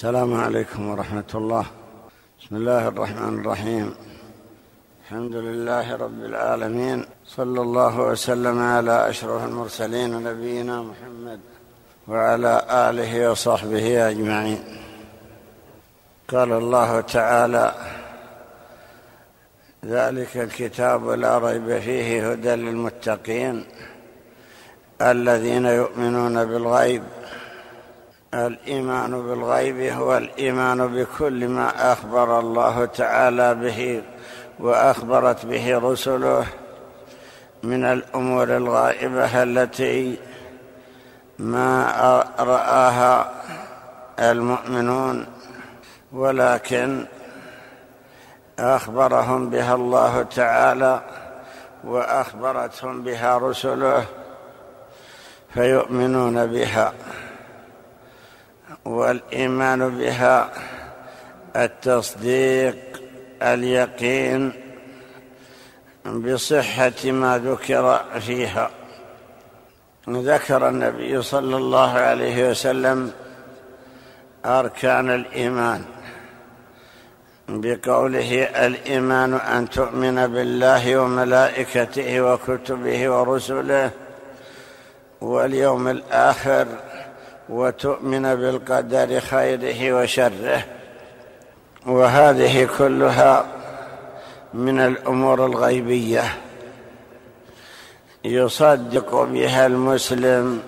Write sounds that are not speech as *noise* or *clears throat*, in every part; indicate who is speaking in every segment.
Speaker 1: السلام عليكم ورحمة الله. بسم الله الرحمن الرحيم. الحمد لله رب العالمين. صلى الله وسلم على أشرف المرسلين نبينا محمد وعلى آله وصحبه أجمعين. قال الله تعالى ذلك الكتاب لا ريب فيه هدى للمتقين الذين يؤمنون بالغيب الإيمان بالغيب هو الإيمان بكل ما أخبر الله تعالى به وأخبرت به رسله من الأمور الغائبة التي ما رآها المؤمنون ولكن أخبرهم بها الله تعالى وأخبرتهم بها رسله فيؤمنون بها. والإيمان بها التصديق اليقين بصحة ما ذكر فيها. ذكر النبي صلى الله عليه وسلم أركان الإيمان بقوله الإيمان أن تؤمن بالله وملائكته وكتبه ورسله واليوم الآخر وتؤمن بالقدر خيره وشره. وهذه كلها من الأمور الغيبية. يصدق بها المسلم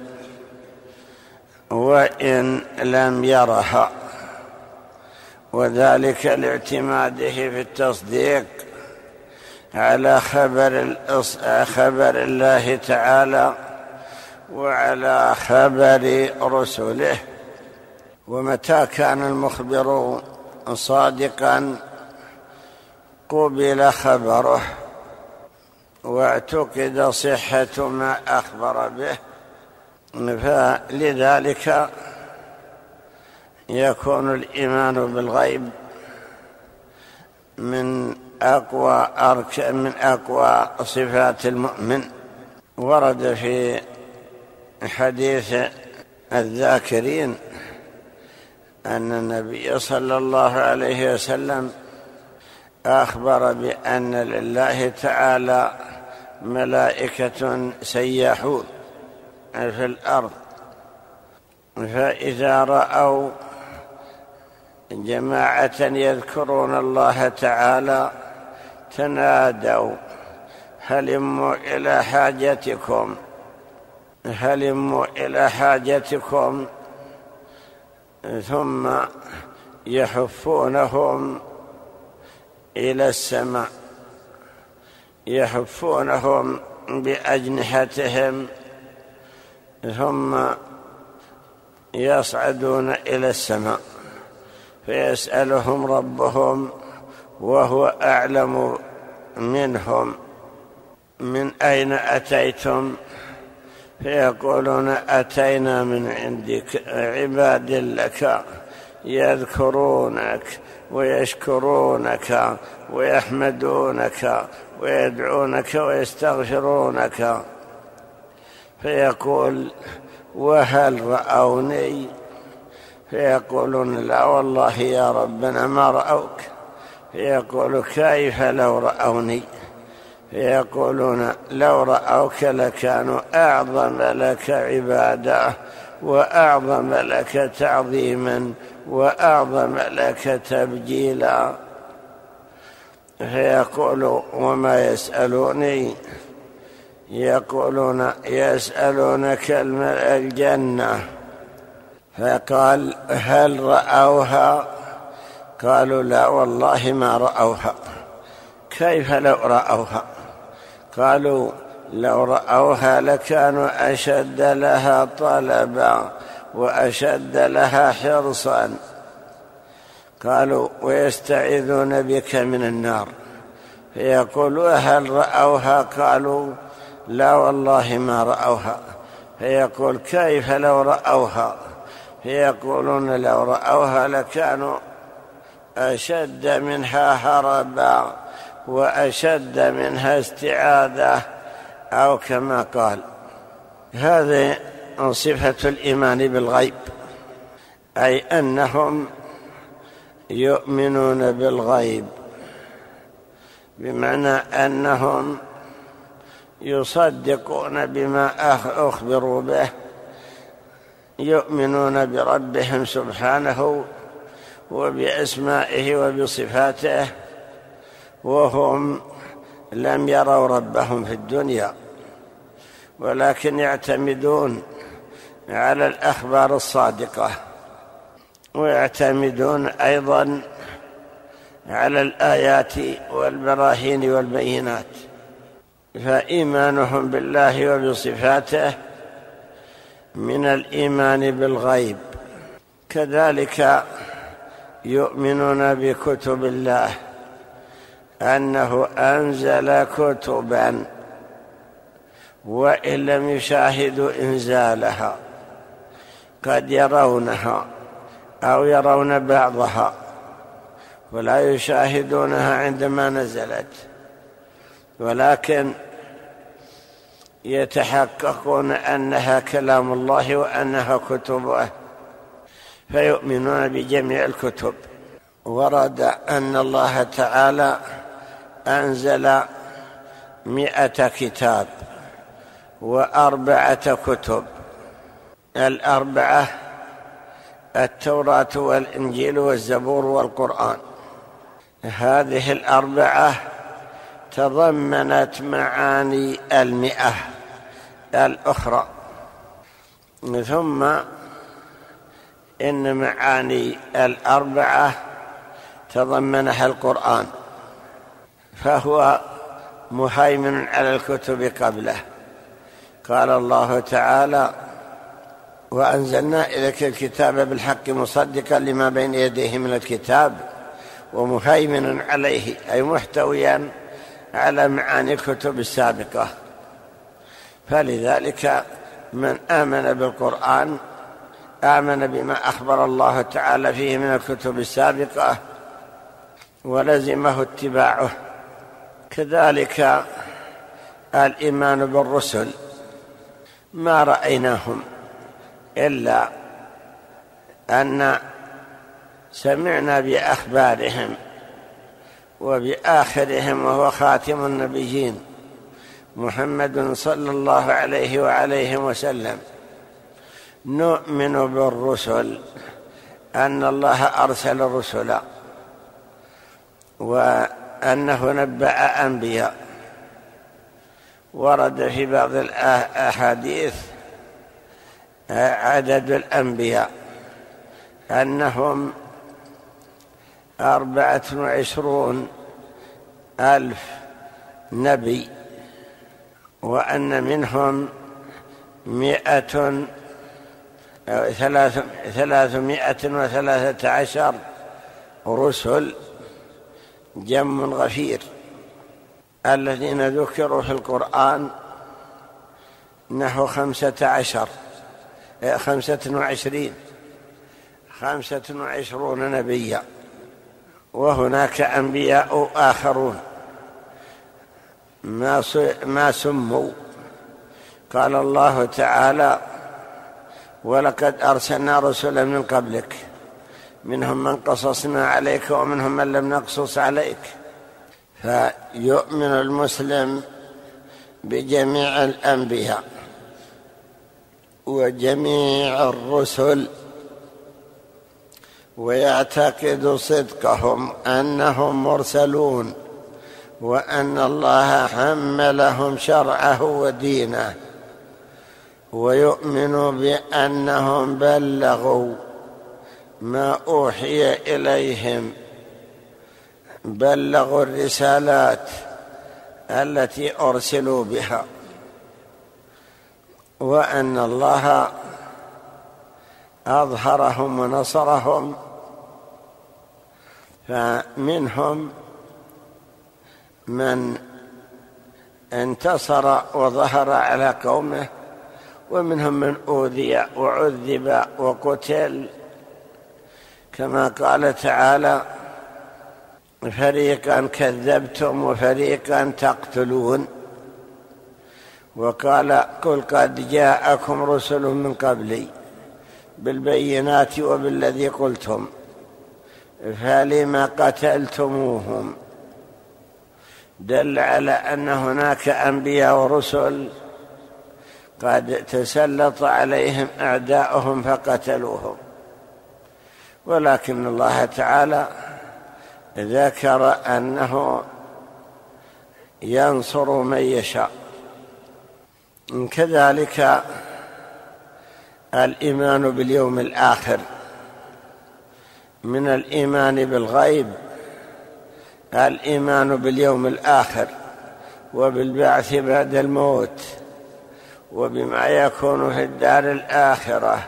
Speaker 1: وإن لم يرها. وذلك لاعتماده في التصديق على خبر خبر الله تعالى وعلى خبر رسله. ومتى كان المخبر صادقا؟ قبل خبره. واعتقد صحة ما أخبر به. فلذلك يكون الإيمان بالغيب من أقوى أرك من أقوى صفات المؤمن. ورد في حديث الذاكرين أن النبي صلى الله عليه وسلم أخبر بأن لله تعالى ملائكة سياحون في الأرض. فإذا رأوا جماعة يذكرون الله تعالى تنادوا هلموا إلى حاجتكم. هلموا إلى حاجتكم ثم يحفونهم إلى السماء يحفونهم بأجنحتهم ثم يصعدون إلى السماء فيسألهم ربهم وهو أعلم منهم من أين أتيتم؟ فيقولون أتينا من عندك عباد لك يذكرونك ويشكرونك ويحمدونك ويدعونك ويستغفرونك. فيقول وهل رأوني؟ فيقولون لا والله يا ربنا ما رأوك. فيقول كيف لو رأوني؟ يقولون لو رأوك لكانوا أعظم لك عبادة وأعظم لك تعظيما وأعظم لك تبجيلا. فيقول وما يسألوني؟ يقولون يسألونك الجنة. فقال هل رأوها؟ قالوا لا والله ما رأوها. كيف لو رأوها؟ قالوا لو رأوها لكانوا أشد لها طلبا وأشد لها حرصا. قالوا ويستعيذون بك من النار. فيقول هل رأوها؟ قالوا لا والله ما رأوها. فيقول كيف لو رأوها؟ فيقولون لو رأوها لكانوا أشد منها هربا. وأشد منها استعاذة أو كما قال. هذه صفة الإيمان بالغيب أي أنهم يؤمنون بالغيب بمعنى أنهم يصدقون بما أخبروا به يؤمنون بربهم سبحانه وبأسمائه وبصفاته. وهم لم يروا ربهم في الدنيا ولكن يعتمدون على الأخبار الصادقة ويعتمدون أيضا على الآيات والبراهين والبينات فإيمانهم بالله وبصفاته من الإيمان بالغيب. كذلك يؤمنون بكتب الله. أنه أنزل كتبا وإن لم يشاهدوا إنزالها. قد يرونها أو يرون بعضها ولا يشاهدونها عندما نزلت ولكن يتحققون أنها كلام الله وأنها كتبه فيؤمنون بجميع الكتب. ورد أن الله تعالى أنزل مئة كتاب وأربعة كتب. الأربعة التوراة والإنجيل والزبور والقرآن. هذه الأربعة تضمنت معاني المئة الأخرى. ثم إن معاني الأربعة تضمنها القرآن. فهو مهيمن على الكتب قبله. قال الله تعالى وأنزلنا إليك الكتاب بالحق مصدقا لما بين يديه من الكتاب ومهيمنا عليه أي محتويا على معاني الكتب السابقة. فلذلك من آمن بالقرآن آمن بما أخبر الله تعالى فيه من الكتب السابقة ولزمه اتباعه. كذلك الإيمان بالرسل ما رأيناهم إلا أن سمعنا بأخبارهم وبآخرهم وهو خاتم النبيين محمد صلى الله عليه وعليه وسلم. نؤمن بالرسل أن الله أرسل الرسل وانه نبأ أنبياء. ورد في بعض الأحاديث عدد الأنبياء أنهم أربعة وعشرون ألف نبي وأن منهم ثلاث ثلاثمائة وثلاثة عشر رسل. جم غفير. الذين ذكروا في القرآن نحو خمسة عشر خمسة وعشرين خمسة وعشرون نبيا وهناك أنبياء آخرون. ما ما سموا. قال الله تعالى ولقد أرسلنا رسلا من قبلك منهم من قصصنا عليك ومنهم من لم نقصص عليك. فيؤمن المسلم بجميع الأنبياء وجميع الرسل ويعتقد صدقهم أنهم مرسلون وأن الله حملهم شرعه ودينه. ويؤمن بأنهم بلغوا ما أوحي إليهم. بلغوا الرسالات التي أرسلوا بها. وأن الله أظهرهم ونصرهم. فمنهم من انتصر وظهر على قومه ومنهم من أوذي وعذب وقتل. كما قال تعالى فريقا كذبتم وفريقا تقتلون. وقال قل قد جاءكم رسل من قبلي بالبينات وبالذي قلتم فلم قتلتموهم؟ دل على أن هناك أنبياء ورسل قد تسلط عليهم أعداؤهم فقتلوهم. ولكن الله تعالى ذكر أنه ينصر من يشاء. كذلك الإيمان باليوم الآخر من الإيمان بالغيب الإيمان باليوم الآخر وبالبعث بعد الموت وبما يكون في الدار الآخرة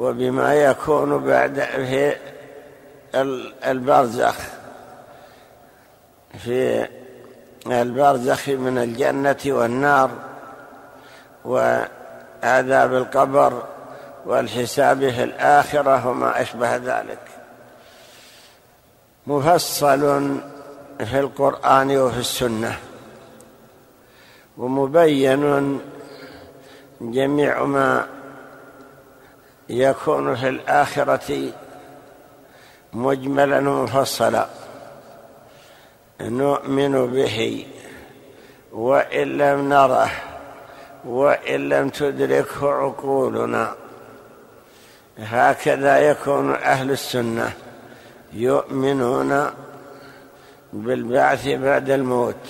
Speaker 1: وبما يكون بعد في البرزخ في البرزخ من الجنة والنار وعذاب القبر والحساب في الآخرة وما أشبه ذلك. مفصل في القرآن وفي السنة ومبين جميع ما يكون في الآخرة مجملا ومفصلا نؤمن به وإن لم نره وإن لم تدركه عقولنا. هكذا يكون أهل السنة يؤمنون بالبعث بعد الموت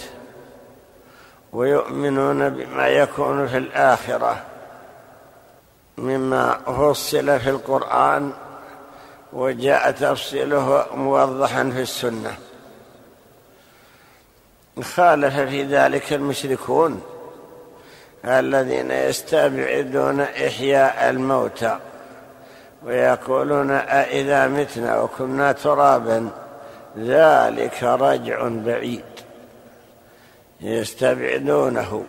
Speaker 1: ويؤمنون بما يكون في الآخرة. مما فصل في القرآن وجاء تفصيله موضحا في السنة. خالف في ذلك المشركون الذين يستبعدون إحياء الموتى ويقولون أإذا متنا وكنا ترابا ذلك رجع بعيد. يستبعدونه.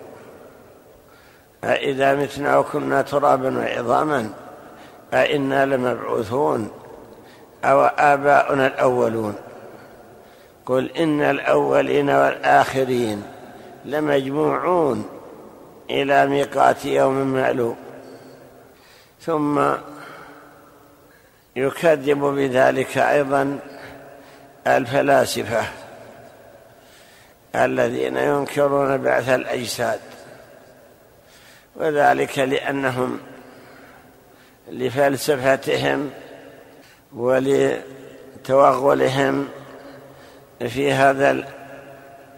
Speaker 1: أإذا متنا وكنا ترابا وعظاما أئنا لمبعوثون أو آباؤنا الأولون. قل إن الأولين والآخرين لمجموعون إلى ميقات يوم معلوم ثم يكذب بذلك أيضا الفلاسفة الذين ينكرون بعث الأجساد. وذلك لأنهم لفلسفتهم ولتوغلهم في هذا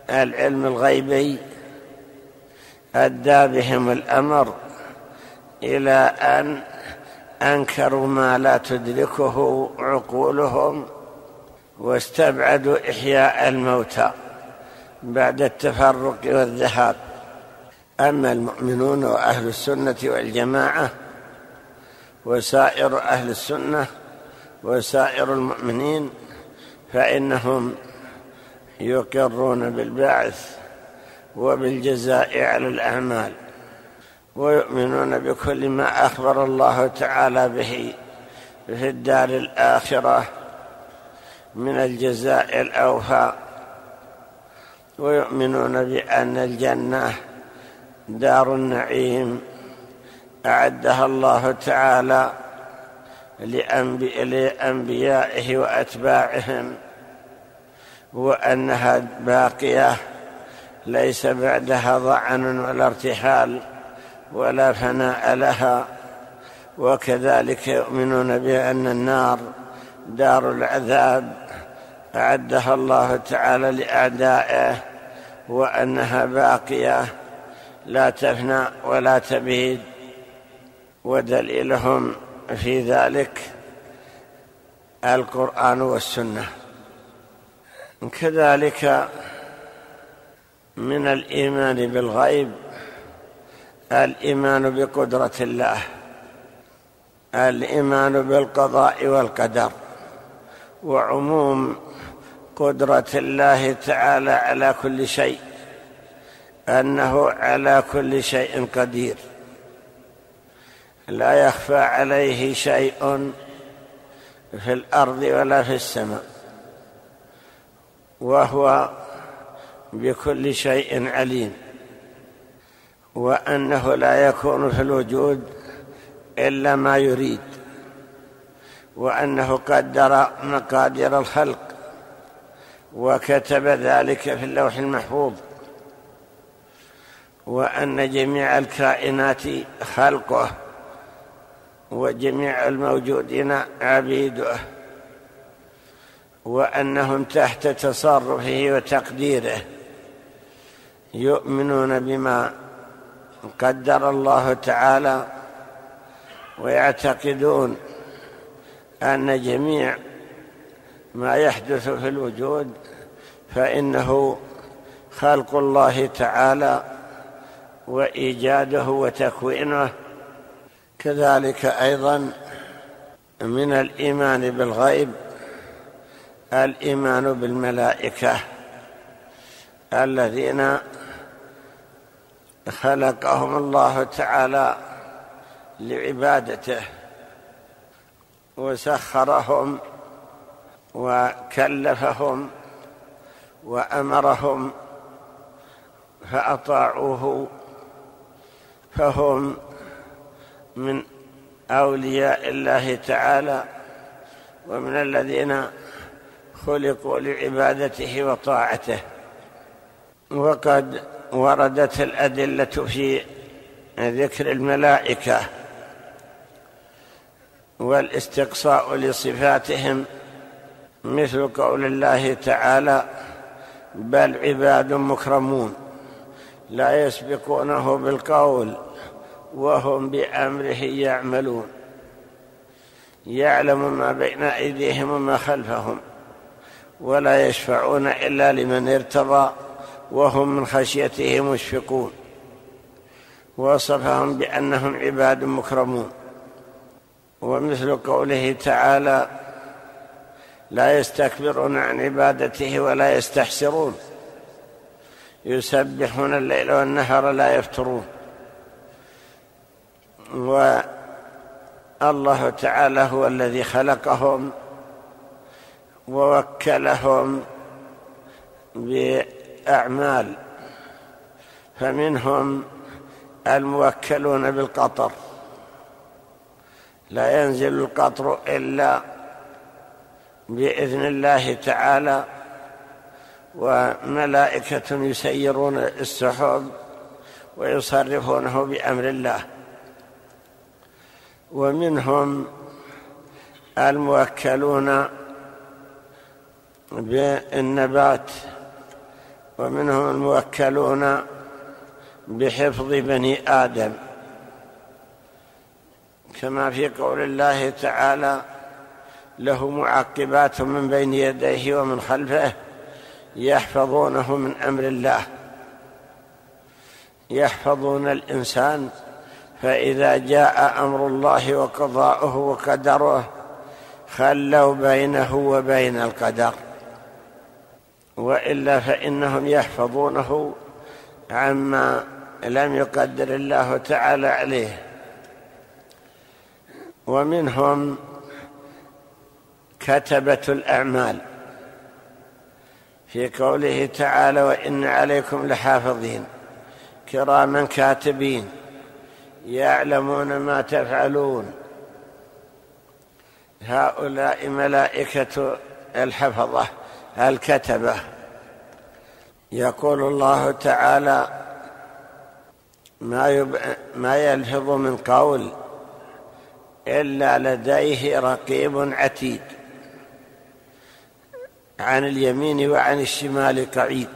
Speaker 1: العلم الغيبي أدى بهم الأمر إلى أن أنكروا ما لا تدركه عقولهم واستبعدوا إحياء الموتى بعد التفرق والذهاب. أما المؤمنون وأهل السنة والجماعة وسائر أهل السنة وسائر المؤمنين فإنهم يقرون بالبعث وبالجزاء على الأعمال ويؤمنون بكل ما أخبر الله تعالى به في الدار الآخرة من الجزاء الأوفى ويؤمنون بأن الجنة دار النعيم. أعدها الله تعالى لأنبيائه وأتباعهم. وأنها باقية ليس بعدها ضعن ولا ارتحال ولا فناء لها. وكذلك يؤمنون بأن النار دار العذاب. أعدها الله تعالى لأعدائه وأنها باقية. لا تفنى ولا تبيد ودليلهم في ذلك القرآن والسنة. كذلك من الإيمان بالغيب الإيمان بقدرة الله الإيمان بالقضاء والقدر وعموم قدرة الله تعالى على كل شيء. أنه على كل شيء قدير. لا يخفى عليه شيء في الأرض ولا في السماء. وهو بكل شيء عليم. وأنه لا يكون في الوجود إلا ما يريد. وأنه قدر مقادير الخلق وكتب ذلك في اللوح المحفوظ. وأن جميع الكائنات خلقه وجميع الموجودين عبيده وأنهم تحت تصرفه وتقديره يؤمنون بما قدر الله تعالى ويعتقدون أن جميع ما يحدث في الوجود فإنه خلق الله تعالى وإيجاده وتكوينه. كذلك أيضا من الإيمان بالغيب الإيمان بالملائكة الذين خلقهم الله تعالى لعبادته وسخرهم وكلفهم وأمرهم فأطاعوه فهم من أولياء الله تعالى ومن الذين خلقوا لعبادته وطاعته. وقد وردت الأدلة في ذكر الملائكة والاستقصاء لصفاتهم مثل قول الله تعالى بل عباد مكرمون لا يسبقونه بالقول وهم بأمره يعملون. يعلم ما بين أيديهم وما خلفهم ولا يشفعون إلا لمن ارتضى وهم من خشيته مشفقون. وصفهم بأنهم عباد مكرمون. ومثل قوله تعالى لا يستكبرون عن عبادته ولا يستحسرون يسبحون الليل والنهار لا يفترون. والله تعالى هو الذي خلقهم ووكلهم بأعمال فمنهم الموكلون بالقطر. لا ينزل القطر إلا بإذن الله تعالى. وملائكة يسيرون السحب ويصرفونه بأمر الله. ومنهم الموكلون بالنبات ومنهم الموكلون بحفظ بني آدم. كما في قول الله تعالى له معقبات من بين يديه ومن خلفه يحفظونه من أمر الله. يحفظون الإنسان فإذا جاء أمر الله وقضاؤه وقدره خلوا بينه وبين القدر. وإلا فإنهم يحفظونه عما لم يقدر الله تعالى عليه. ومنهم كتبة الأعمال. في قوله تعالى وإن عليكم لحافظين كراما كاتبين يعلمون ما تفعلون. هؤلاء ملائكة الحفظة الكتبة. يقول الله تعالى ما, يب... ما يلفظ من قول إلا لديه رقيب عتيد. عن اليمين وعن الشمال قعيد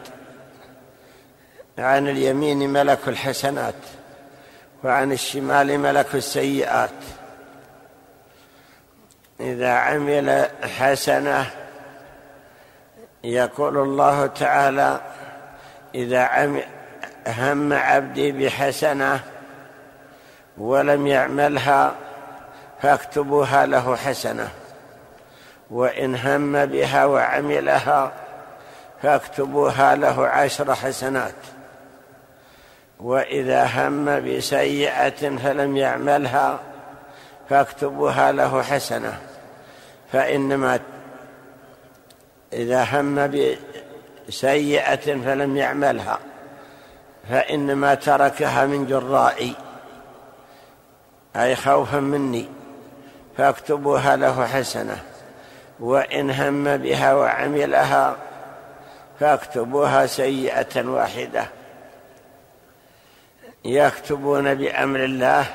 Speaker 1: عن اليمين ملك الحسنات وعن الشمال ملك السيئات. إذا عمل حسنة يقول الله تعالى عمل هم عبدي بحسنة ولم يعملها فاكتبوها له حسنة. وإن هم بها وعملها فاكتبوها له عشر حسنات. وإذا هم بسيئة فلم يعملها فاكتبوها له حسنة. فإنما إذا هم بسيئة فلم يعملها فإنما تركها من جرائي أي خوفا مني فاكتبوها له حسنة. وإن هم بها وعملها فاكتبوها سيئة واحدة. يكتبون بأمر الله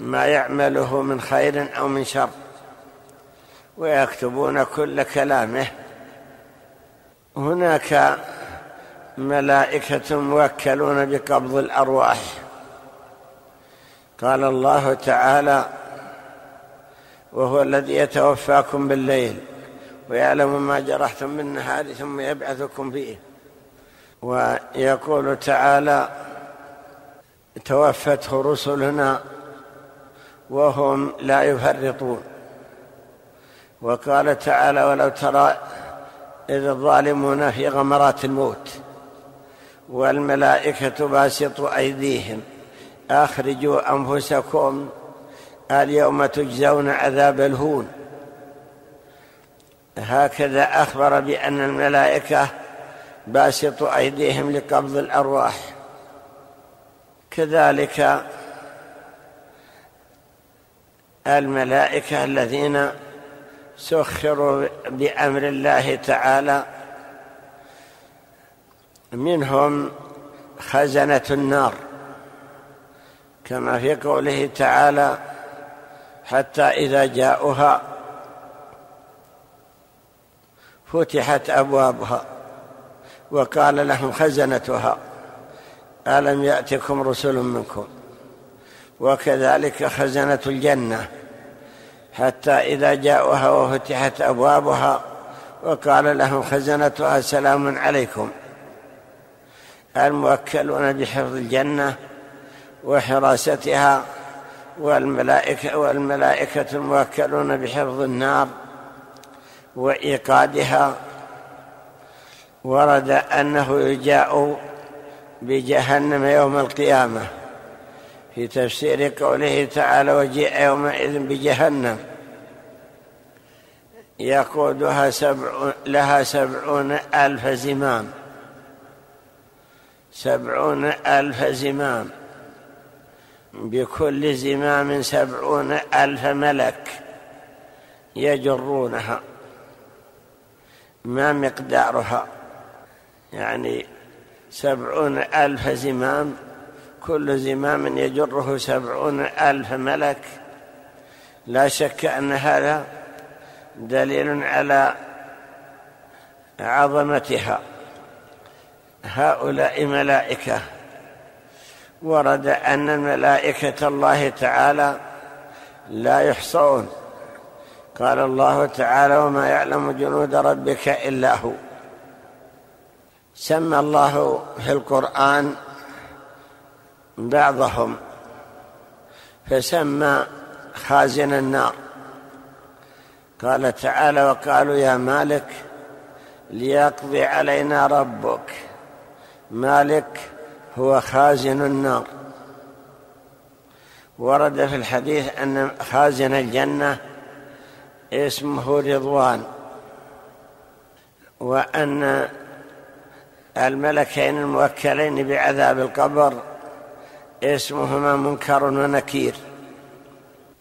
Speaker 1: ما يعمله من خير أو من شر ويكتبون كل كلامه. هناك ملائكة موكلون بقبض الأرواح. قال الله تعالى وهو الذي يتوفاكم بالليل ويعلم ما جرحتم بالنهار ثم يبعثكم فيه. ويقول تعالى توفته رسلنا وهم لا يفرطون. وقال تعالى ولو ترى إذ الظالمون في غمرات الموت والملائكة باسطوا أيديهم أخرجوا أنفسكم اليوم تجزون عذاب الهون. هكذا أخبر بأن الملائكة باسطوا أيديهم لقبض الأرواح. كذلك الملائكة الذين سخروا بأمر الله تعالى منهم خزنة النار. كما في قوله تعالى حتى إذا جاءوها فتحت أبوابها وقال لهم خزنتها ألم يأتكم رسل منكم؟ وكذلك خزنة الجنة حتى إذا جاءوها وفتحت أبوابها وقال لهم خزنتها سلام عليكم. الموكلون بحفظ الجنة وحراستها والملائكة والملائكة الموكلون بحفظ النار وإيقادها ورد أنه يجاء بجهنم يوم القيامة في تفسير قوله تعالى وجيء يومئذ بجهنم. يقودها سبع لها سبعون ألف زمام. سبعون ألف زمام. بكل زمام سبعون ألف ملك يجرونها ما مقدارها. يعني سبعون ألف زمام كل زمام يجره سبعون ألف ملك. لا شك أن هذا دليل على عظمتها. هؤلاء ملائكة. ورد أن الملائكه الله تعالى لا يحصون. قال الله تعالى وما يعلم جنود ربك إلا هو. سمى الله في القرآن بعضهم فسمى خازن النار. قال تعالى وقالوا يا مالك ليقضي علينا ربك. مالك هو خازن النار. ورد في الحديث أن خازن الجنة اسمه رضوان وأن الملكين الموكلين بعذاب القبر اسمهما منكر ونكير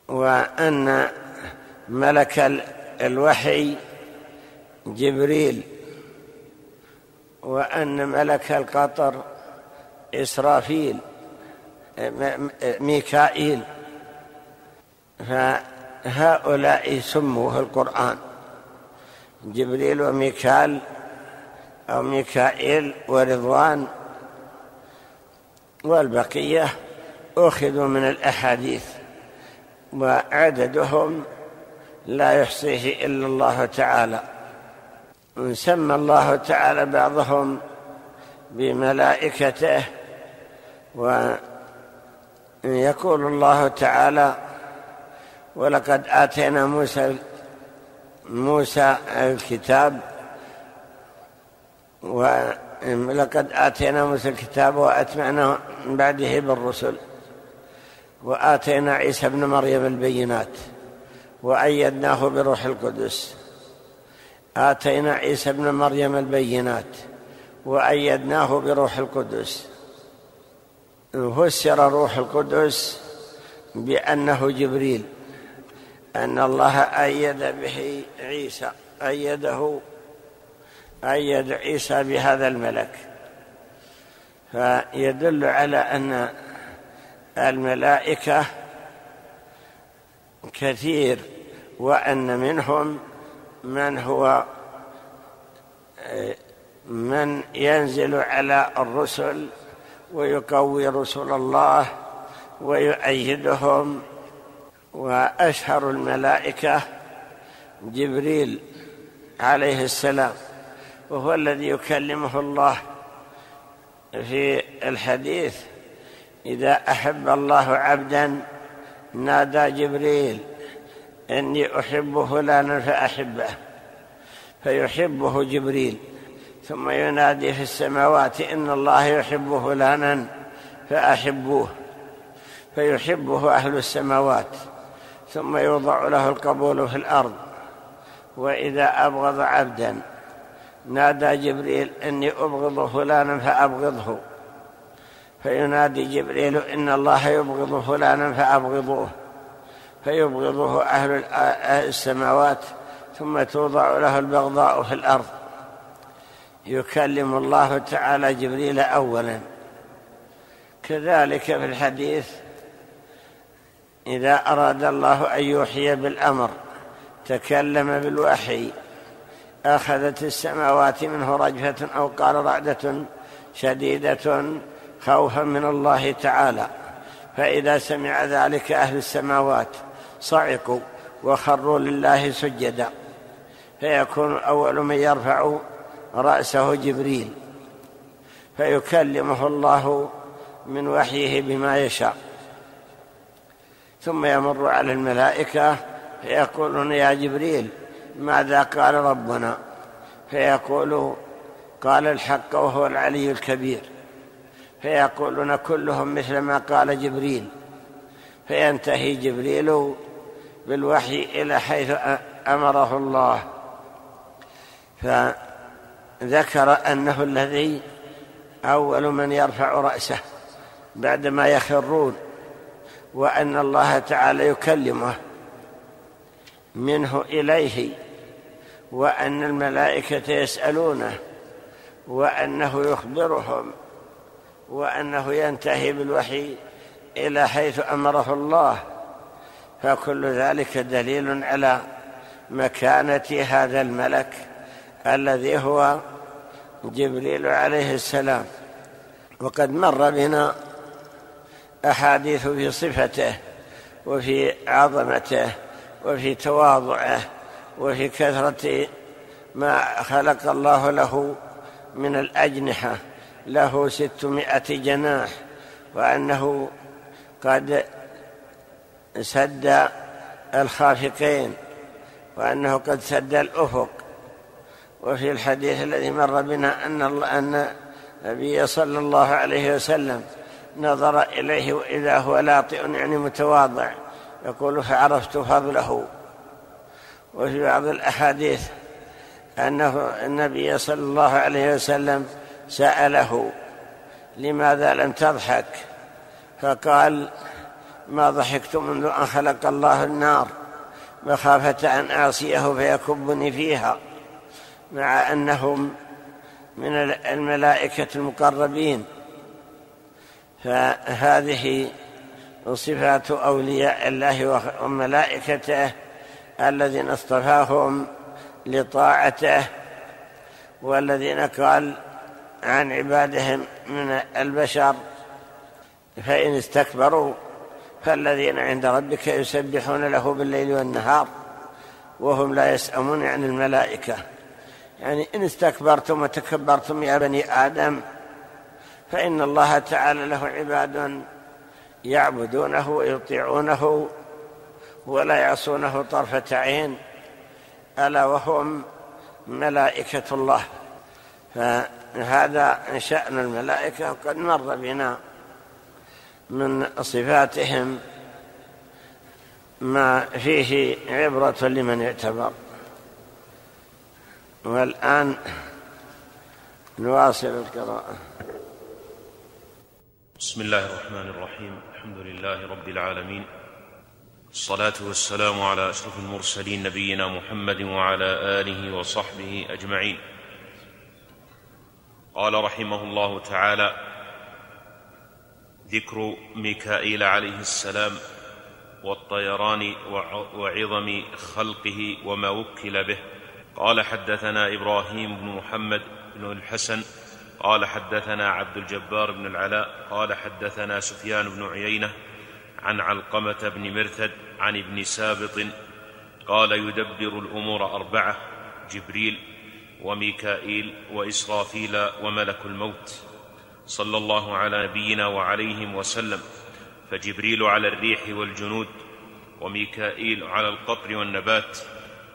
Speaker 1: وأن ملك الوحي جبريل وأن ملك القطر إسرافيل ميكائيل. فهؤلاء سموا في القرآن. جبريل وميكال أو ميكائيل ورضوان والبقية أخذوا من الأحاديث وعددهم لا يحصيه إلا الله تعالى. سمى الله تعالى بعضهم بملائكته ويقول الله تعالى ولقد آتينا موسى موسى الكتاب ولقد آتينا موسى الكتاب وأتمعنا من بعده بالرسل وآتينا عيسى ابن مريم البينات وأيدناه بروح القدس. آتينا عيسى ابن مريم البينات وأيدناه بروح القدس. فسر روح القدس بأنه جبريل أن الله أيد به عيسى أيده أيد عيسى بهذا الملك. فيدل على أن الملائكة كثير وأن منهم من هو من ينزل على الرسل ويقوي رسل الله ويؤيدهم وأشهر الملائكة. جبريل عليه السلام وهو الذي يكلمه الله في الحديث إذا أحب الله عبدا نادى جبريل إني احب فلانا فأحبه. فيحبه جبريل. ثم ينادي في السماوات إن الله يحب فلانا فأحبوه فيحبه أهل السماوات ثم يوضع له القبول في الأرض وإذا أبغض عبدا نادى جبريل إني أبغض فلانا فأبغضه فينادي جبريل إن الله يبغض فلانا فأبغضوه فيبغضه أهل السماوات ثم توضع له البغضاء في الأرض. يكلم الله تعالى جبريل اولا. كذلك في الحديث إذا أراد الله أن يوحي بالأمر تكلم بالوحي أخذت السماوات منه رجفة أو قال رعدة شديدة خوفا من الله تعالى. فإذا سمع ذلك أهل السماوات صعقوا وخروا لله سجدا. فيكون أول من يرفع رأسه جبريل فيكلمه الله من وحيه بما يشاء. ثم يمر على الملائكة فيقولون يا جبريل ماذا قال ربنا؟ فيقول قال الحق وهو العلي الكبير. فيقولون كلهم مثل ما قال جبريل. فينتهي جبريل بالوحي إلى حيث أمره الله. فذكر أنه الذي أول من يرفع رأسه بعدما يخرون وأن الله تعالى يكلمه منه إليه وأن الملائكة يسألونه وأنه يخبرهم وأنه ينتهي بالوحي إلى حيث أمره الله. فكل ذلك دليل على مكانة هذا الملك الذي هو جبريل عليه السلام. وقد مر بنا أحاديث في صفته وفي عظمته وفي تواضعه وفي كثرة ما خلق الله له من الأجنحة. له ستمائة جناح وأنه قد سد الخافقين وأنه قد سد الأفق. وفي الحديث الذي مر بنا الله أن النبي صلى الله عليه وسلم نظر إليه وإذا هو لاطئ يعني متواضع يقول فعرفت فضله وفي بعض الأحاديث انه النبي صلى الله عليه وسلم سأله لماذا لم تضحك؟ فقال ما ضحكت منذ أن خلق الله النار مخافة أن أعصيه فيكبني فيها مع أنهم من الملائكة المقربين. فهذه صفات أولياء الله وملائكته الذين اصطفاهم لطاعته والذين قال عن عبادهم من البشر فإن استكبروا فالذين عند ربك يسبحون له بالليل والنهار وهم لا يسأمون عن الملائكة. يعني إن استكبرتم وتكبرتم يا بني آدم فإن الله تعالى له عباد يعبدونه ويطيعونه ولا يعصونه طرفة عين ألا وهم ملائكة الله. فهذا شأن الملائكة وقد مر بنا من صفاتهم ما فيه عبرة لمن يعتبر والآن نواصل القراءة.
Speaker 2: بسم الله الرحمن الرحيم. الحمد لله رب العالمين. الصلاة والسلام على أشرف المرسلين نبينا محمد وعلى آله وصحبه أجمعين. قال رحمه الله تعالى ذكر ميكائيل عليه السلام والطيران وعظم خلقه وما وكل به. قال حدثنا إبراهيم بن محمد بن الحسن قال حدثنا عبد الجبار بن العلاء قال حدثنا سفيان بن عيينة عن علقمة بن مرثد عن ابن سابط قال يدبر الأمور أربعة جبريل وميكائيل وإسرافيل وملك الموت صلى الله على نبينا وعليهم وسلم فجبريل على الريح والجنود وميكائيل على القطر والنبات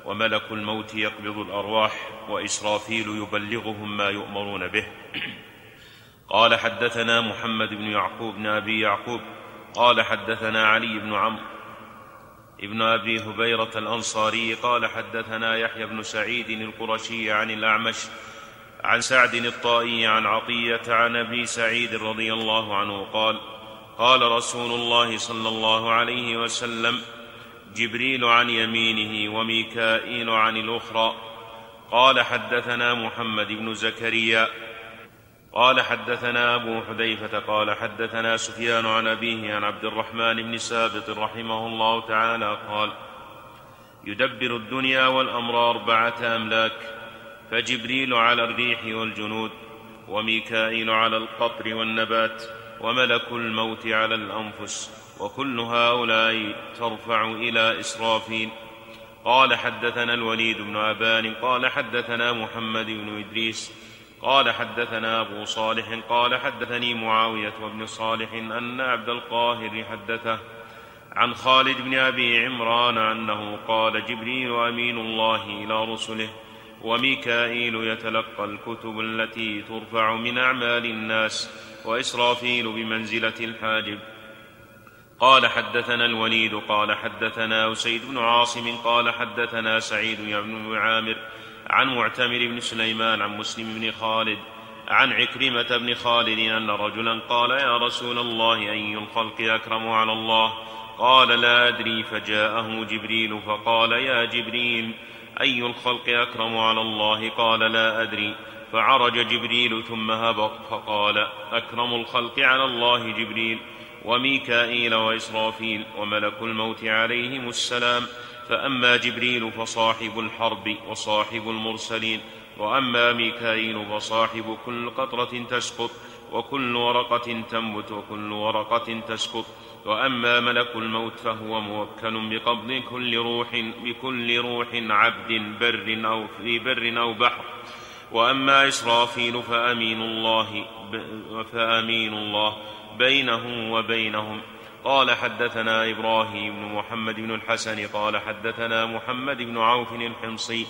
Speaker 2: وملك الموت يقبض الأرواح وإسرافيل يبلغهم ما يؤمرون به. قال حدثنا محمد بن يعقوب بن أبي يعقوب قال حدثنا علي بن عمرو ابن أبي هبيرة الأنصاري قال حدثنا يحيى بن سعيد القرشي عن الأعمش عن سعد الطائي عن عطية عن أبي سعيد رضي الله عنه قال قال رسول الله صلى الله عليه وسلم جبريل عن يمينه وميكائيل عن الأخرى. قال حدثنا محمد بن زكريا. قال حدثنا أبو حذيفة. قال حدثنا سفيان عن أبيه عن عبد الرحمن بن سابط رحمه الله تعالى. قال يدبر الدنيا والامر اربعه املاك فجبريل على الريح والجنود وميكائيل على القطر والنبات وملك الموت على الأنفس. وكل هؤلاء ترفع إلى إسرافيل. قال حدثنا الوليد بن أبان قال حدثنا محمد بن إدريس قال حدثنا أبو صالح قال حدثني معاوية وابن صالح أن عبد القاهر حدثه عن خالد بن أبي عمران أنه قال جبريل أمين الله إلى رسله وميكائيل يتلقى الكتب التي ترفع من أعمال الناس وإسرافيل بمنزلة الحاجب. قال حدثنا الوليد قال حدثنا أسيد بن عاصم قال حدثنا سعيد بن عامر عن معتمر بن سليمان عن مسلم بن خالد عن عكرمة بن خالد أن رجلا قال يا رسول الله أي الخلق أكرم على الله؟ قال لا أدري فجاءه جبريل فقال يا جبريل أي الخلق أكرم على الله؟ قال لا أدري. فعرج جبريل ثم هبط فقال أكرم الخلق على الله جبريل. وميكائيل وإسرافيل وملك الموت عليهم السلام. فأما جبريل فصاحب الحرب وصاحب المرسلين وأما ميكائيل فصاحب كل قطرة تسقط وكل ورقة تنبت وكل ورقة تسقط. وأما ملك الموت فهو موكل بقبض كل روح بكل روح عبد بر أو في بر أو بحر. وأما إسرافيل فأمين الله فأمين الله. بينه وبينهم. قال حدثنا إبراهيم بن محمد بن الحسن قال حدثنا محمد بن عوف الحمصي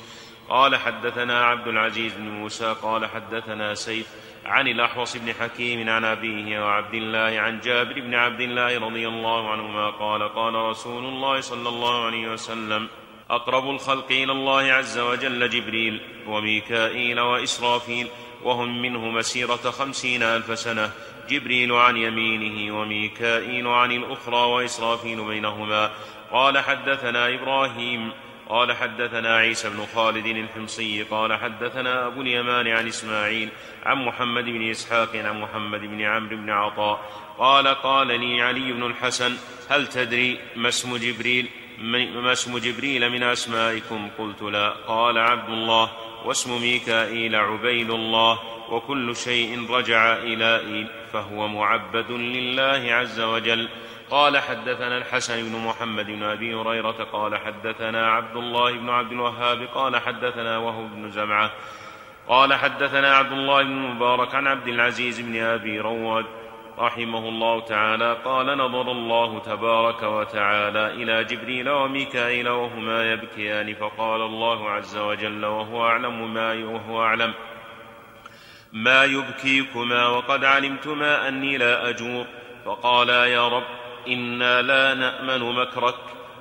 Speaker 2: قال حدثنا عبد العزيز بن موسى قال حدثنا سيف عن الأحوص بن حكيم عن أبيه وعبد الله عن جابر بن عبد الله رضي الله عنهما قال قال رسول الله صلى الله عليه وسلم أقرب الخلق إلى الله عز وجل جبريل وميكائيل وإسرافيل وهم منه مسيرة خمسين ألف سنة جبريل عن يمينه وميكائيل عن الأخرى وإسرافيل بينهما. قال حدثنا إبراهيم قال حدثنا عيسى بن خالد الحمصي قال حدثنا أبو اليمان عن إسماعيل عن محمد بن إسحاق عن محمد بن عمرو بن عطاء. قال قال لي علي بن الحسن هل تدري ما اسم جبريل؟ ما اسم جبريل من أسمائكم؟ قلت لا. قال عبد الله واسم ميكائيل عبيد الله وكل شيء رجع إلى إيل. فهو معبد لله عز وجل. قال حدثنا الحسن بن محمد بن أبي هريرة قال حدثنا عبد الله بن عبد الوهاب قال حدثنا وهو بن زمعة قال حدثنا عبد الله بن المبارك عن عبد العزيز بن أبي رواد رحمه الله تعالى قال نظر الله تبارك وتعالى إلى جبريل وميكائيل وهما يبكيان فقال الله عز وجل وهو أعلم ما وهو اعلم ما يبكيكما وقد علمتما أني لا أجور. فقالا يا رب إنا لا نأمن مكرك.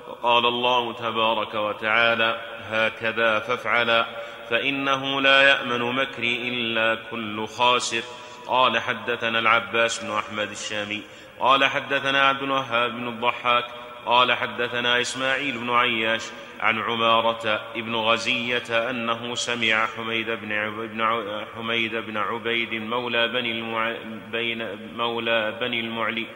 Speaker 2: فقال الله تبارك وتعالى هكذا فافعلا. فإنه لا يأمن مكري إلا كل خاسر. قال حدثنا العباس بن أحمد الشامي. قال حدثنا عبد الوهاب بن الضحاك. قال حدثنا إسماعيل بن عياش. عن عمارة بن غزية أنه سمع حميد بن حميد بن عبيد مولى بني المع... بين مولى بني المعلي.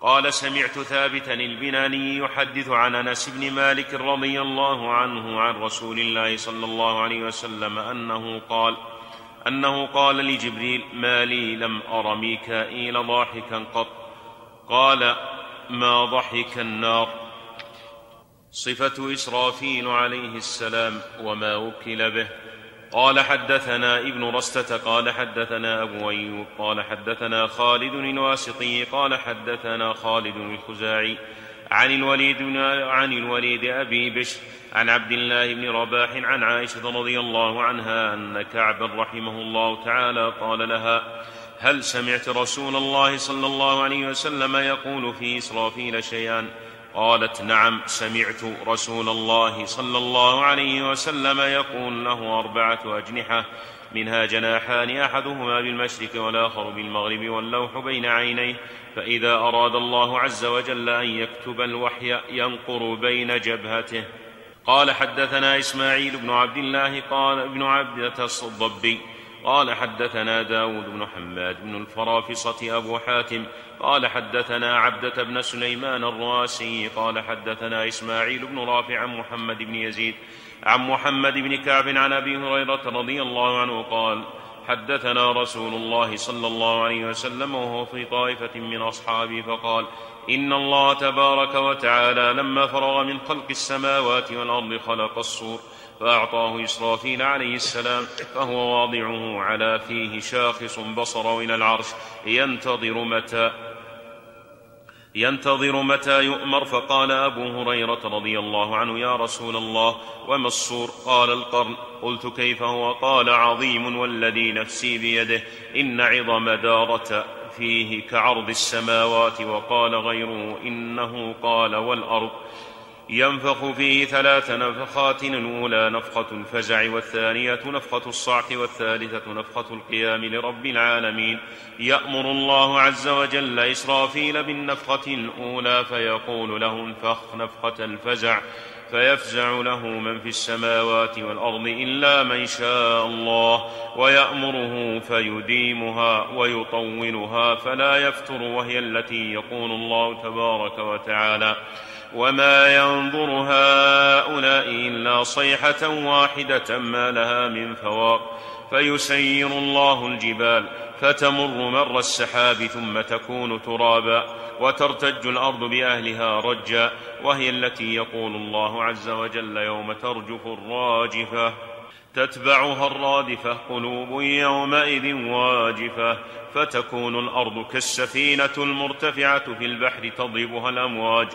Speaker 2: قال سمعت ثابتا البناني يحدث عن أنس بن مالك رضي الله عنه عن رسول الله صلى الله عليه وسلم أنه قال أنه قال لجبريل ما لي لم أر ميكائيل ضاحكا قط. قال ما ضحك النار. صفة إسرافيل عليه السلام وما وكل به. قال حدثنا ابن رستة قال حدثنا أبو أيوب قال حدثنا خالد الواسطي قال حدثنا خالد الخزاعي عن الوليد عن الوليد أبي بشر عن عبد الله بن رباح عن عائشة رضي الله عنها أن كعبا رحمه الله تعالى قال لها هل سمعت رسول الله صلى الله عليه وسلم يقول في إسرافيل شيئا؟ قالت نعم سمعت رسول الله صلى الله عليه وسلم يقول له أربعة أجنحة منها جناحان أحدهما بالمشرق والآخر بالمغرب واللوح بين عينيه فإذا أراد الله عز وجل أن يكتب الوحي ينقر بين جبهته. قال حدثنا إسماعيل بن عبد الله قال ابن عبدة الضبي قال حدثنا داود بن حماد بن الفرافصة أبو حاتم قال حدثنا عبدة بن سليمان الرواسي قال حدثنا إسماعيل بن رافع عن محمد بن يزيد عن محمد بن كعب عن أبي هريرة رضي الله عنه قال حدثنا رسول الله صلى الله عليه وسلم وهو في طائفة من أصحابه فقال إن الله تبارك وتعالى لما فرغ من خلق السماوات والأرض خلق الصور فأعطاه إسرافيل عليه السلام فهو واضعه على فيه شاخص بصره إلى العرش ينتظر متى؟ ينتظر متى يؤمر؟ فقال أبو هريرة رضي الله عنه يا رسول الله وما الصور قال القرن. قلت كيف هو؟ قال عظيم والذي نفسي بيده إن عظم دارة فيه كعرض السماوات وقال غيره إنه قال والأرض. ينفخ فيه ثلاث نفخات الأولى نفخة الفزع والثانية نفخة الصعق والثالثة نفخة القيام لرب العالمين. يأمر الله عز وجل إسرافيل بالنفخة الأولى فيقول له انفخ نفخة الفزع فيفزع له من في السماوات والأرض إلا من شاء الله ويأمره فيديمها ويطولها فلا يفتر وهي التي يقول الله تبارك وتعالى. وما ينظر هؤلاء الا صيحه واحدة ما لها من فواق. فيسير الله الجبال فتمر مر السحاب ثم تكون ترابا وترتج الأرض باهلها رجا وهي التي يقول الله عز وجل يوم ترجف الراجفه. تتبعها الرادفة قلوب يومئذ واجفة فتكون الأرض كالسفينة المرتفعة في البحر تضربها الأمواج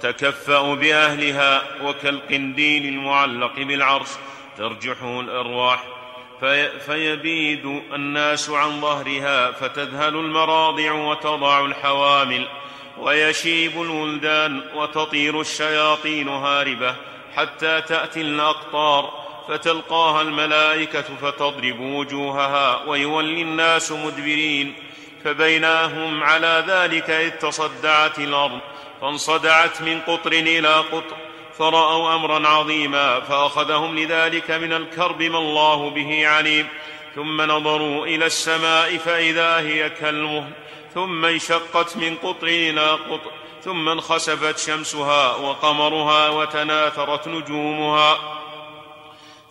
Speaker 2: تكفأ بأهلها وكالقنديل المعلق بالعرش ترجحه الأرواح في فيبيد الناس عن ظهرها فتذهل المراضع وتضع الحوامل ويشيب الولدان وتطير الشياطين هاربة حتى تأتي الأقطار فتلقاها الملائكة فتضرب وجوهها ويولي الناس مدبرين فبيناهم على ذلك إذ تصدعت الأرض فانصدعت من قطر إلى قطر فرأوا أمرا عظيما فأخذهم لذلك من الكرب ما الله به عليم ثم نظروا إلى السماء فإذا هي كالمهل ثم انشقت من قطر إلى قطر ثم انخسفت شمسها وقمرها وتناثرت نجومها.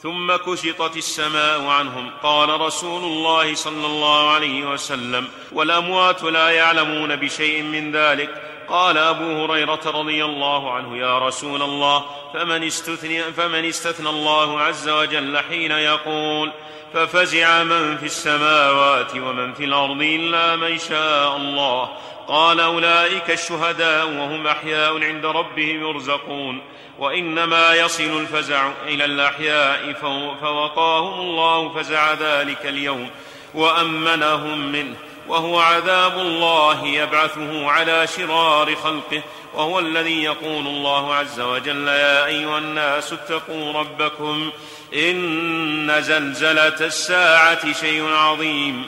Speaker 2: ثم كشطت السماء عنهم. قال رسول الله صلى الله عليه وسلم والأموات لا يعلمون بشيء من ذلك. قال أبو هريرة رضي الله عنه يا رسول الله فمن استثني فمن استثنى الله عز وجل حين يقول ففزع من في السماوات ومن في الأرض إلا من شاء الله. قال أولئك الشهداء وهم أحياء عند ربهم يرزقون. وإنما يصل الفزع إلى الأحياء فوقاهم الله فزع ذلك اليوم وأمنهم منه. وهو عذاب الله يبعثه على شرار خلقه وهو الذي يقول الله عز وجل يا أيها الناس اتقوا ربكم إن زلزلة الساعة شيء عظيم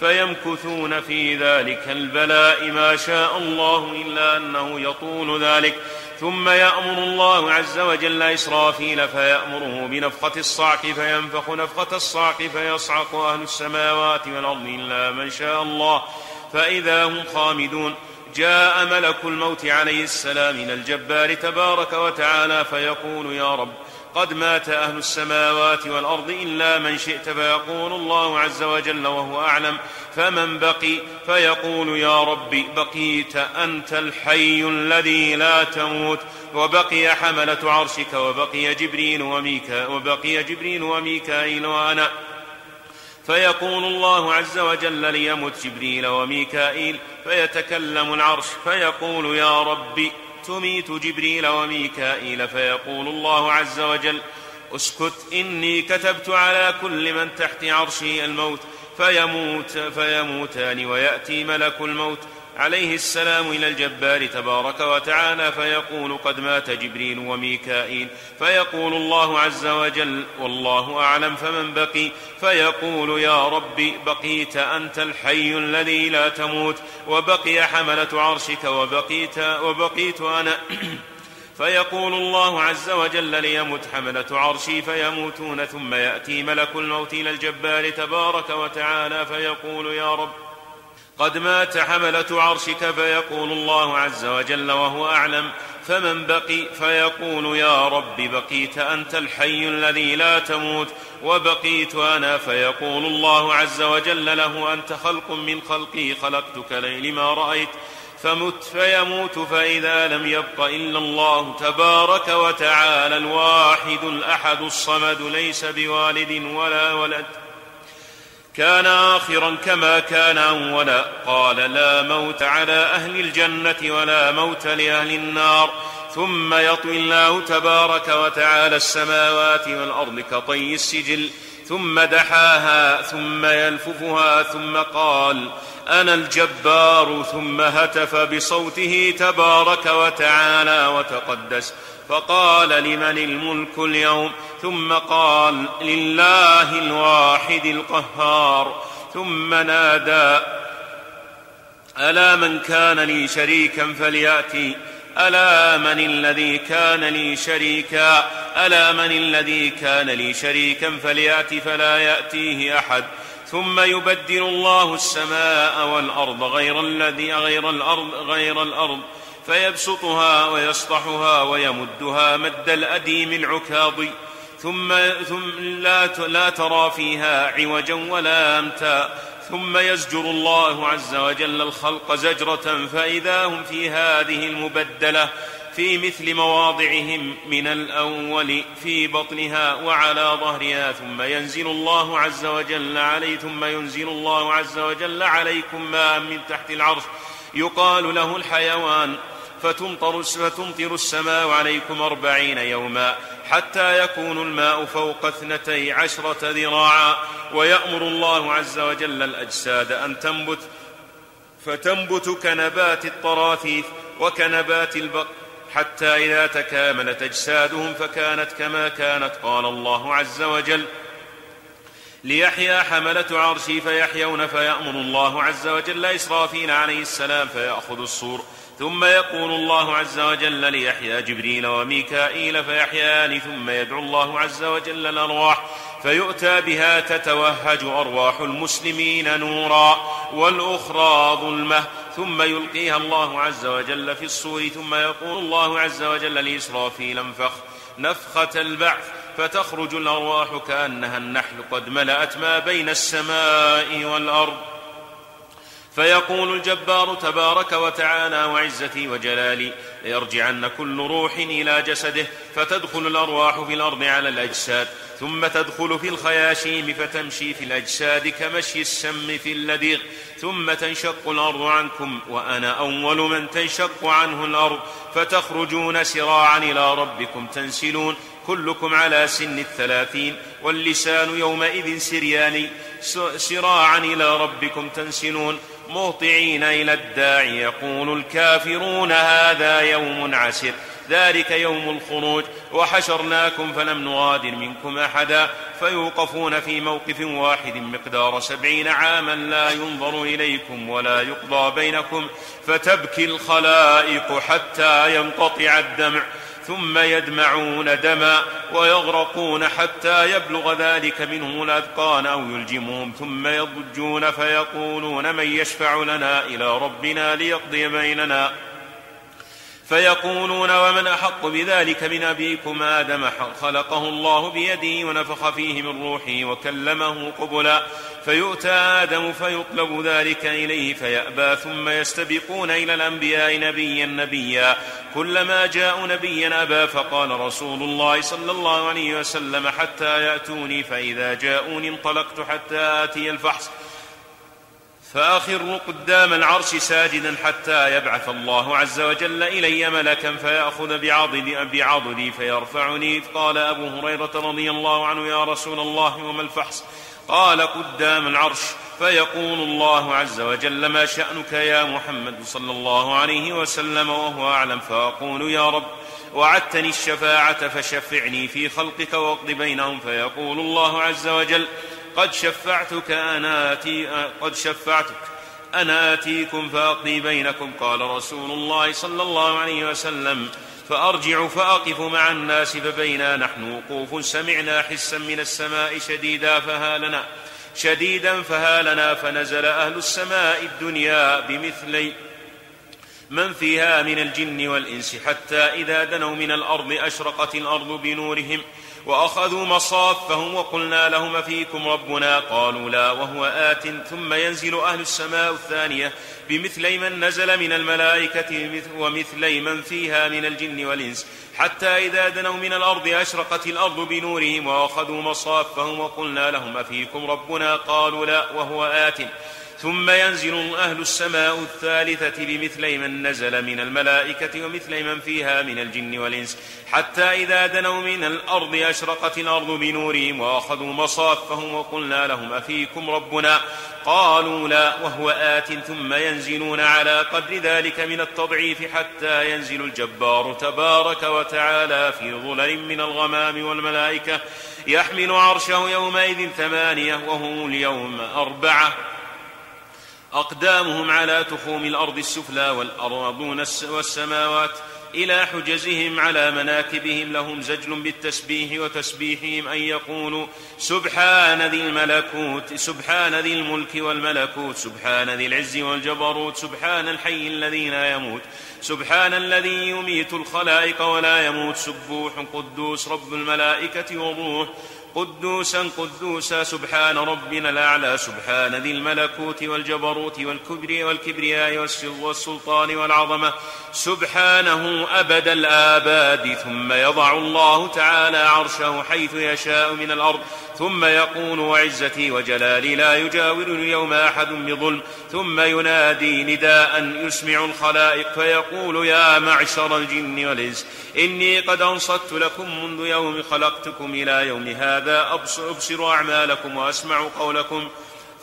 Speaker 2: فيمكثون في ذلك البلاء ما شاء الله إلا أنه يطول ذلك. ثم يأمر الله عز وجل إسرافيل فيأمره بنفخة الصعق فينفخ نفخة الصعق فيصعق أهل السماوات والأرض إلا من شاء الله. فإذا هم خامدون جاء ملك الموت عليه السلام من الجبار تبارك وتعالى فيقول يا رب قد مات أهل السماوات والأرض إلا من شئت فيقول الله عز وجل وهو أعلم. فمن بقي فيقول يا رب بقيت أنت الحي الذي لا تموت. وبقي حملة عرشك وبقي جبريل وميكا وبقي جبريل وميكائيل وأنا. فيقول الله عز وجل ليمت جبريل وميكائيل فيتكلم العرش فيقول يا رب تميت جبريل وميكائيل فيقول الله عز وجل اسكت إني كتبت على كل من تحت عرشي الموت فيموت فيموتان ويأتي ملك الموت عليه السلام إلى الجبار تبارك وتعالى فيقول قد مات جبريل وميكائيل فيقول الله عز وجل والله أعلم فمن بقي فيقول يا رب بقيت أنت الحي الذي لا تموت وبقي حملة عرشك وبقيت وبقيت أنا *clears throat* فيقول الله عز وجل ليمت حملة عرشي فيموتون ثم يأتي ملك الموت إلى الجبار تبارك وتعالى فيقول يا رب قد مات حملة عرشك فيقول الله عز وجل وهو أعلم فمن بقي فيقول يا رب بقيت أنت الحي الذي لا تموت وبقيت أنا فيقول الله عز وجل له أنت خلق من خلقي خلقتك لما رأيت فمت فيموت فإذا لم يبق إلا الله تبارك وتعالى الواحد الأحد الصمد ليس بوالد ولا ولد. كان آخرا كما كان أولا قال لا موت على أهل الجنة ولا موت لأهل النار. ثم يطوي الله تبارك وتعالى السماوات والأرض كطي السجل. ثم دحاها ثم يلففها ثم قال أنا الجبار. ثم هتف بصوته تبارك وتعالى وتقدس. فقال لمن الملك اليوم؟ ثم قال لله الواحد القهار. ثم نادى ألا من كان لي شريكا فليأتي؟ ألا من الذي كان لي شريكا؟ ألا من الذي كان لي شريكا فليات فلا يأتيه أحد. ثم يبدل الله السماء والأرض غير الذي غير الأرض غير الأرض. فيبسطها ويسطحها ويمدها مد الأديم العكاض ثم, ثم لا, لا ترى فيها عوجا ولا أمتا. ثم يزجر الله عز وجل الخلق زجرة فإذا هم في هذه المبدلة في مثل مواضعهم من الأول في بطنها وعلى ظهرها. ثم ينزل الله عز وجل عليه ثم ينزل الله عز وجل عليكم ماء من تحت العرش. يقال له الحيوان فتمطر, فتمطر السماء عليكم أربعين يوما حتى يكون الماء فوق اثنتي عشرة ذراعا. ويأمر الله عز وجل الأجساد أن تنبت فتنبت كنبات الطراثيث وكنبات البقر حتى إذا تكاملت أجسادهم فكانت كما كانت. قال الله عز وجل ليحيا حملة عرشي فيحيون فيأمر الله عز وجل إسرافيل عليه السلام فيأخذ الصور. ثم يقول الله عز وجل ليحيى جبريل وميكائيل فيحيان ثم يدعو الله عز وجل الأرواح فيؤتى بها تتوهج أرواح المسلمين نورا والأخرى ظلمة ثم يلقيها الله عز وجل في الصور ثم يقول الله عز وجل لإسرافيل انفخ نفخة البعث فتخرج الأرواح كأنها النحل قد ملأت ما بين السماء والأرض. فيقول الجبار تبارك وتعالى وعزتي وجلالي ليرجعن كل روح إلى جسده فتدخل الأرواح في الأرض على الأجساد ثم تدخل في الخياشيم فتمشي في الأجساد كمشي السم في اللديغ ثم تنشق الأرض عنكم وأنا أول من تنشق عنه الأرض فتخرجون سراعا إلى ربكم تنسلون كلكم على سن الثلاثين واللسان يومئذ سريان سراعا إلى ربكم تنسلون. مهطعين إلى الداعي يقول الكافرون هذا يوم عسر ذلك يوم الخروج وحشرناكم فلم نغادر منكم أحدا فيوقفون في موقف واحد مقدار سبعين عاما لا ينظر إليكم ولا يقضى بينكم فتبكي الخلائق حتى ينقطع الدمع. ثم يدمعون دما ويغرقون حتى يبلغ ذلك منهم الأذقان أو يلجمهم ثم يضجون فيقولون من يشفع لنا إلى ربنا ليقضي بيننا فيقولون ومن أحق بذلك من أبيكم آدم خلقه الله بيده ونفخ فيه من روحه وكلمه قبلا. فيؤتى آدم فيطلب ذلك إليه فيأبى ثم يستبقون إلى الأنبياء نبيا نبيا. كلما جاءوا نبيا أبى فقال رسول الله صلى الله عليه وسلم حتى يأتوني فإذا جاءوني انطلقت حتى آتي الفحص. فأخر قدام العرش ساجدا حتى يبعث الله عز وجل إلي ملكا فيأخذ بعضدي, بعضدي فيرفعني. قال أبو هريرة رضي الله عنه يا رسول الله وما الفحص? قال قدام العرش. فيقول الله عز وجل ما شأنك يا محمد صلى الله عليه وسلم وهو أعلم؟ فأقول يا رب وعدتني الشفاعة فشفعني في خلقك واقض بينهم. فيقول الله عز وجل قد شفعتك أنا آتي قد شفعتك أنا آتيكم فأقضي بينكم. قال رسول الله صلى الله عليه وسلم فأرجع فأقف مع الناس فبينا نحن وقوف سمعنا حسا من السماء شديدا فهالنا شديدا فهالنا فنزل أهل السماء الدنيا بمثلي من فيها من الجن والإنس حتى إذا دنوا من الأرض أشرقت الأرض بنورهم. وأخذوا مصافهم وقلنا لهم فيكم ربنا قالوا لا وهو آت ثم ينزل أهل السماء الثانية بمثلي من نزل من الملائكة ومثلي من فيها من الجن والإنس حتى إذا دنوا من الأرض أشرقت الأرض بنورهم وأخذوا مصافهم وقلنا لهم افيكم ربنا قالوا لا وهو آت ثم ينزل أهل السماء الثالثة بمثل من نزل من الملائكة ومثل من فيها من الجن والإنس. حتى إذا دنوا من الأرض أشرقت الأرض بنورهم وأخذوا مصافهم وقلنا لهم أفيكم ربنا. قالوا لا وهو آت ثم ينزلون على قدر ذلك من التضعيف حتى ينزل الجبار تبارك وتعالى في ظلل من الغمام والملائكة. يحمل عرشه يومئذ ثمانية وهم اليوم أربعة. أقدامهم على تخوم الأرض السفلى والأرضون والسماوات إلى حجزهم على مناكبهم لهم زجل بالتسبيح وتسبيحهم أن يقولوا سبحان ذي الملكوت سبحان ذي الملك والملكوت سبحان ذي العز والجبروت سبحان الحي الذي لا يموت سبحان الذي يميت الخلائق ولا يموت سبوح قدوس رب الملائكة والروح قدوسا قدوسا سبحان ربنا الأعلى سبحان ذي الملكوت والجبروت والكبر والكبرياء والسلطان والعظمة. سبحانه أبد الآباد ثم يضع الله تعالى عرشه حيث يشاء من الأرض. ثم يقول وعزتي وجلالي لا يجاور اليوم أحد بظلم ثم ينادي نداء يسمع الخلائق فيقول يا معشر الجن والإنس إني قد أنصت لكم منذ يوم خلقتكم إلى يوم هذا أبصر أعمالكم وأسمع قولكم.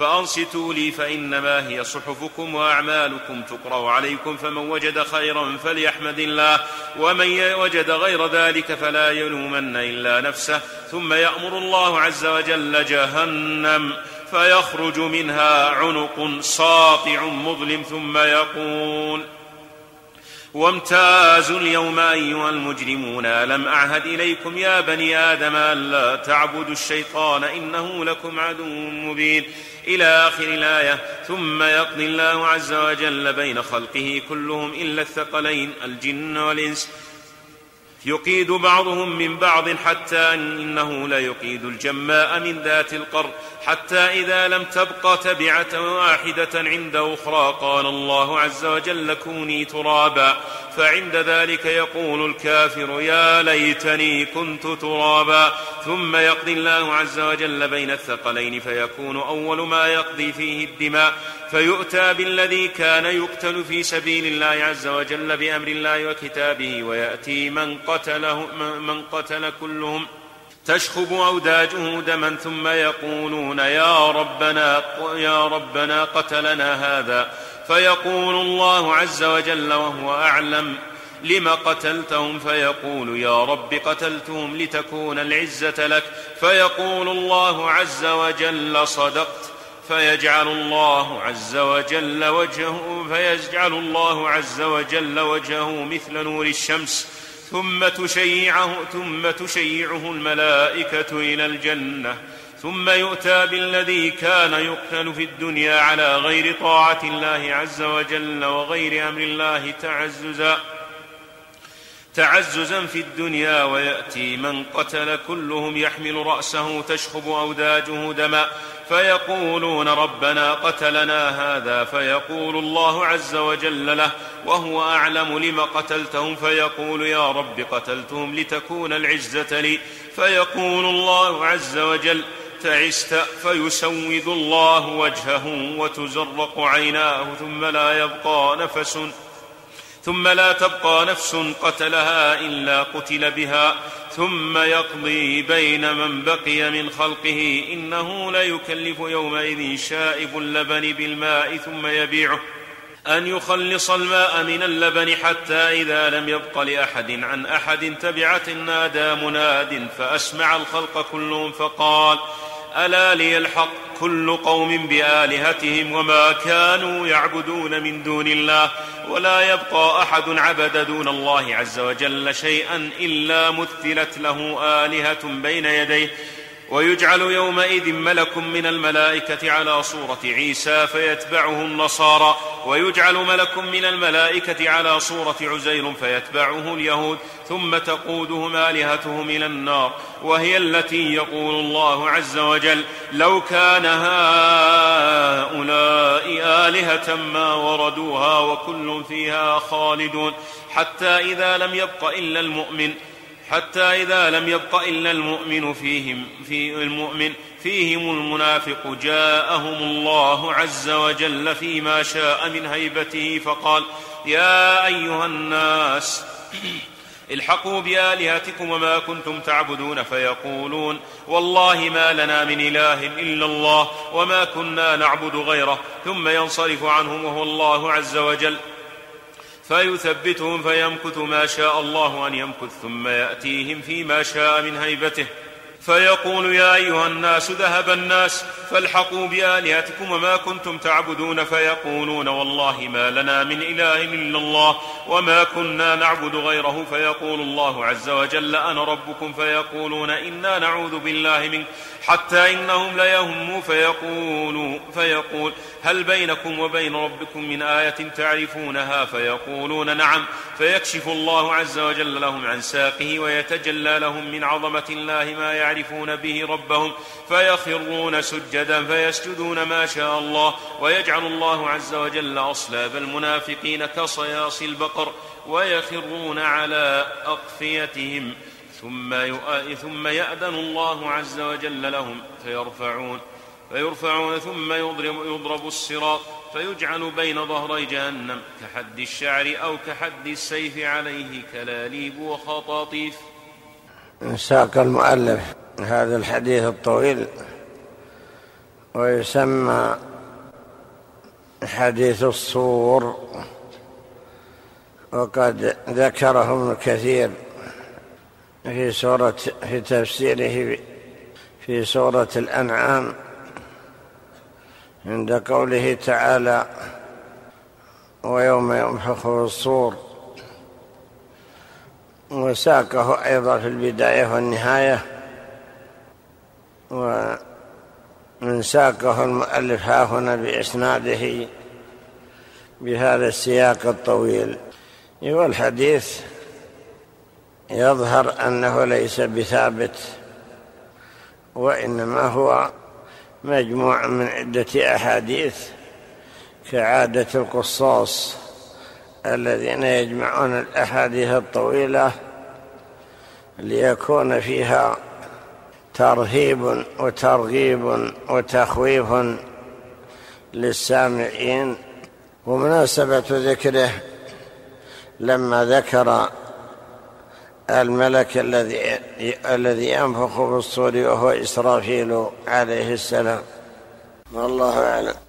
Speaker 2: فأنصتوا لي فإنما هي صحفكم وأعمالكم. تقرأ عليكم فمن وجد خيرا فليحمد الله ومن وجد غير ذلك فلا يلومن إلا نفسه. ثم يأمر الله عز وجل جهنم فيخرج منها عنق ساطع مظلم ثم يقول وامتازوا اليوم أيها المجرمون ألم أعهد إليكم يا بني آدم ألا تعبدوا الشيطان إنه لكم عدو مبين؟ إلى آخر الآية ثم يقضي الله عز وجل بين خلقه كلهم إلا الثقلين الجن والإنس. يقيد بعضهم من بعض حتى إنه ليقيد الجماء من ذات القر حتى إذا لم تبق تبعة واحدة عند أخرى قال الله عز وجل كوني ترابا فعند ذلك يقول الكافر يا ليتني كنت ترابا. ثم يقضي الله عز وجل بين الثقلين فيكون أول ما يقضي فيه الدماء. فيؤتى بالذي كان يقتل في سبيل الله عز وجل بأمر الله وكتابه ويأتي من قتله من قتل كلهم. تشخب أوداجه دما ثم يقولون يا ربنا يا ربنا قتلنا هذا. فيقول الله عز وجل وهو أعلم لم قتلتهم؟ فيقول يا رب قتلتهم لتكون العزة لك. فيقول الله عز وجل صدقت. فيجعل الله عز وجل وجهه فيجعل الله عز وجل وجهه مثل نور الشمس. ثم تشيعه ثم تشيعه الملائكة إلى الجنة. ثم يؤتى بالذي كان يقتل في الدنيا على غير طاعة الله عز وجل وغير أمر الله تعززا. تعززا في الدنيا ويأتي من قتل كلهم يحمل رأسه تشخب أوداجه دما. فيقولون ربنا قتلنا هذا فيقول الله عز وجل له وهو أعلم لم قتلتهم فيقول يا رب قتلتهم لتكون العزة لي فيقول الله عز وجل تعست فيسود الله وجهه وتزرق عيناه ثم لا يبقى نفس ثم لا تبقى نفس قتلها إلا قتل بها ثم يقضي بين من بقي من خلقه إنه ليكلف يومئذ شائب اللبن بالماء ثم يبيعه. أن يخلص الماء من اللبن حتى إذا لم يبق لأحد عن أحد تبعة نادى مناد فأسمع الخلق كلهم فقال ألا لي الحق كل قوم بآلهتهم وما كانوا يعبدون من دون الله ولا يبقى أحد عبد دون الله عز وجل شيئا إلا مثلت له آلهة بين يديه ويجعل يومئذ ملك من الملائكة على صورة عيسى فيتبعه النصارى ويجعل ملك من الملائكة على صورة عزير فيتبعه اليهود ثم تقودهم آلهتهم إلى النار وهي التي يقول الله عز وجل لو كان هؤلاء آلهة ما وردوها وكل فيها خالدون حتى إذا لم يبق إلا المؤمن حتى إذا لم يبق إلا المؤمن فيهم في المؤمن فيهم المنافق. جاءهم الله عز وجل فيما شاء من هيبته فقال يا أيها الناس الحقوا بآلهتكم وما كنتم تعبدون فيقولون والله ما لنا من إله إلا الله وما كنا نعبد غيره. ثم ينصرف عنهم وهو الله عز وجل. فيثبتهم فيمكث ما شاء الله أن يمكث ثم يأتيهم فيما شاء من هيبته. فيقول يا أيها الناس ذهب الناس فالحقوا بآلهتكم وما كنتم تعبدون فيقولون والله ما لنا من إله إلا الله وما كنا نعبد غيره فيقول الله عز وجل أنا ربكم؟ فيقولون إنا نعوذ بالله منك حتى إنهم ليهموا فيقول فيقول هل بينكم وبين ربكم من آية تعرفونها؟ فيقولون نعم. فيكشف الله عز وجل لهم عن ساقه ويتجلى لهم من عظمة الله ما يعرفون به ربهم فيخرون سجدا فيسجدون ما شاء الله ويجعل الله عز وجل أصلاب المنافقين كصياص البقر ويخرون على أقفيتهم ثم ثم يأذن الله عز وجل لهم فيرفعون فيرفعون ثم يضرب, يضرب الصراط فيجعل بين ظهري جهنم كحد الشعر أو كحد السيف عليه كلاليب وخطاطيف.
Speaker 1: ساق المؤلف. هذا الحديث الطويل ويسمى حديث الصور وقد ذكره ابن كثير في سورة في تفسيره في سورة الأنعام عند قوله تعالى ويوم في الصور وساقه أيضا في البداية والنهاية. ومن ساقه المؤلف ها هنا بإسناده بهذا السياق الطويل. والحديث يظهر أنه ليس بثابت وإنما هو مجموع من عدة أحاديث كعادة القصاص الذين يجمعون الأحاديث الطويلة ليكون فيها ترهيب وترغيب وتخويف للسامعين. ومناسبة ذكره لما ذكر الملك الذي الذي ينفخ في الصور وهو إسرافيل عليه السلام. والله أعلم.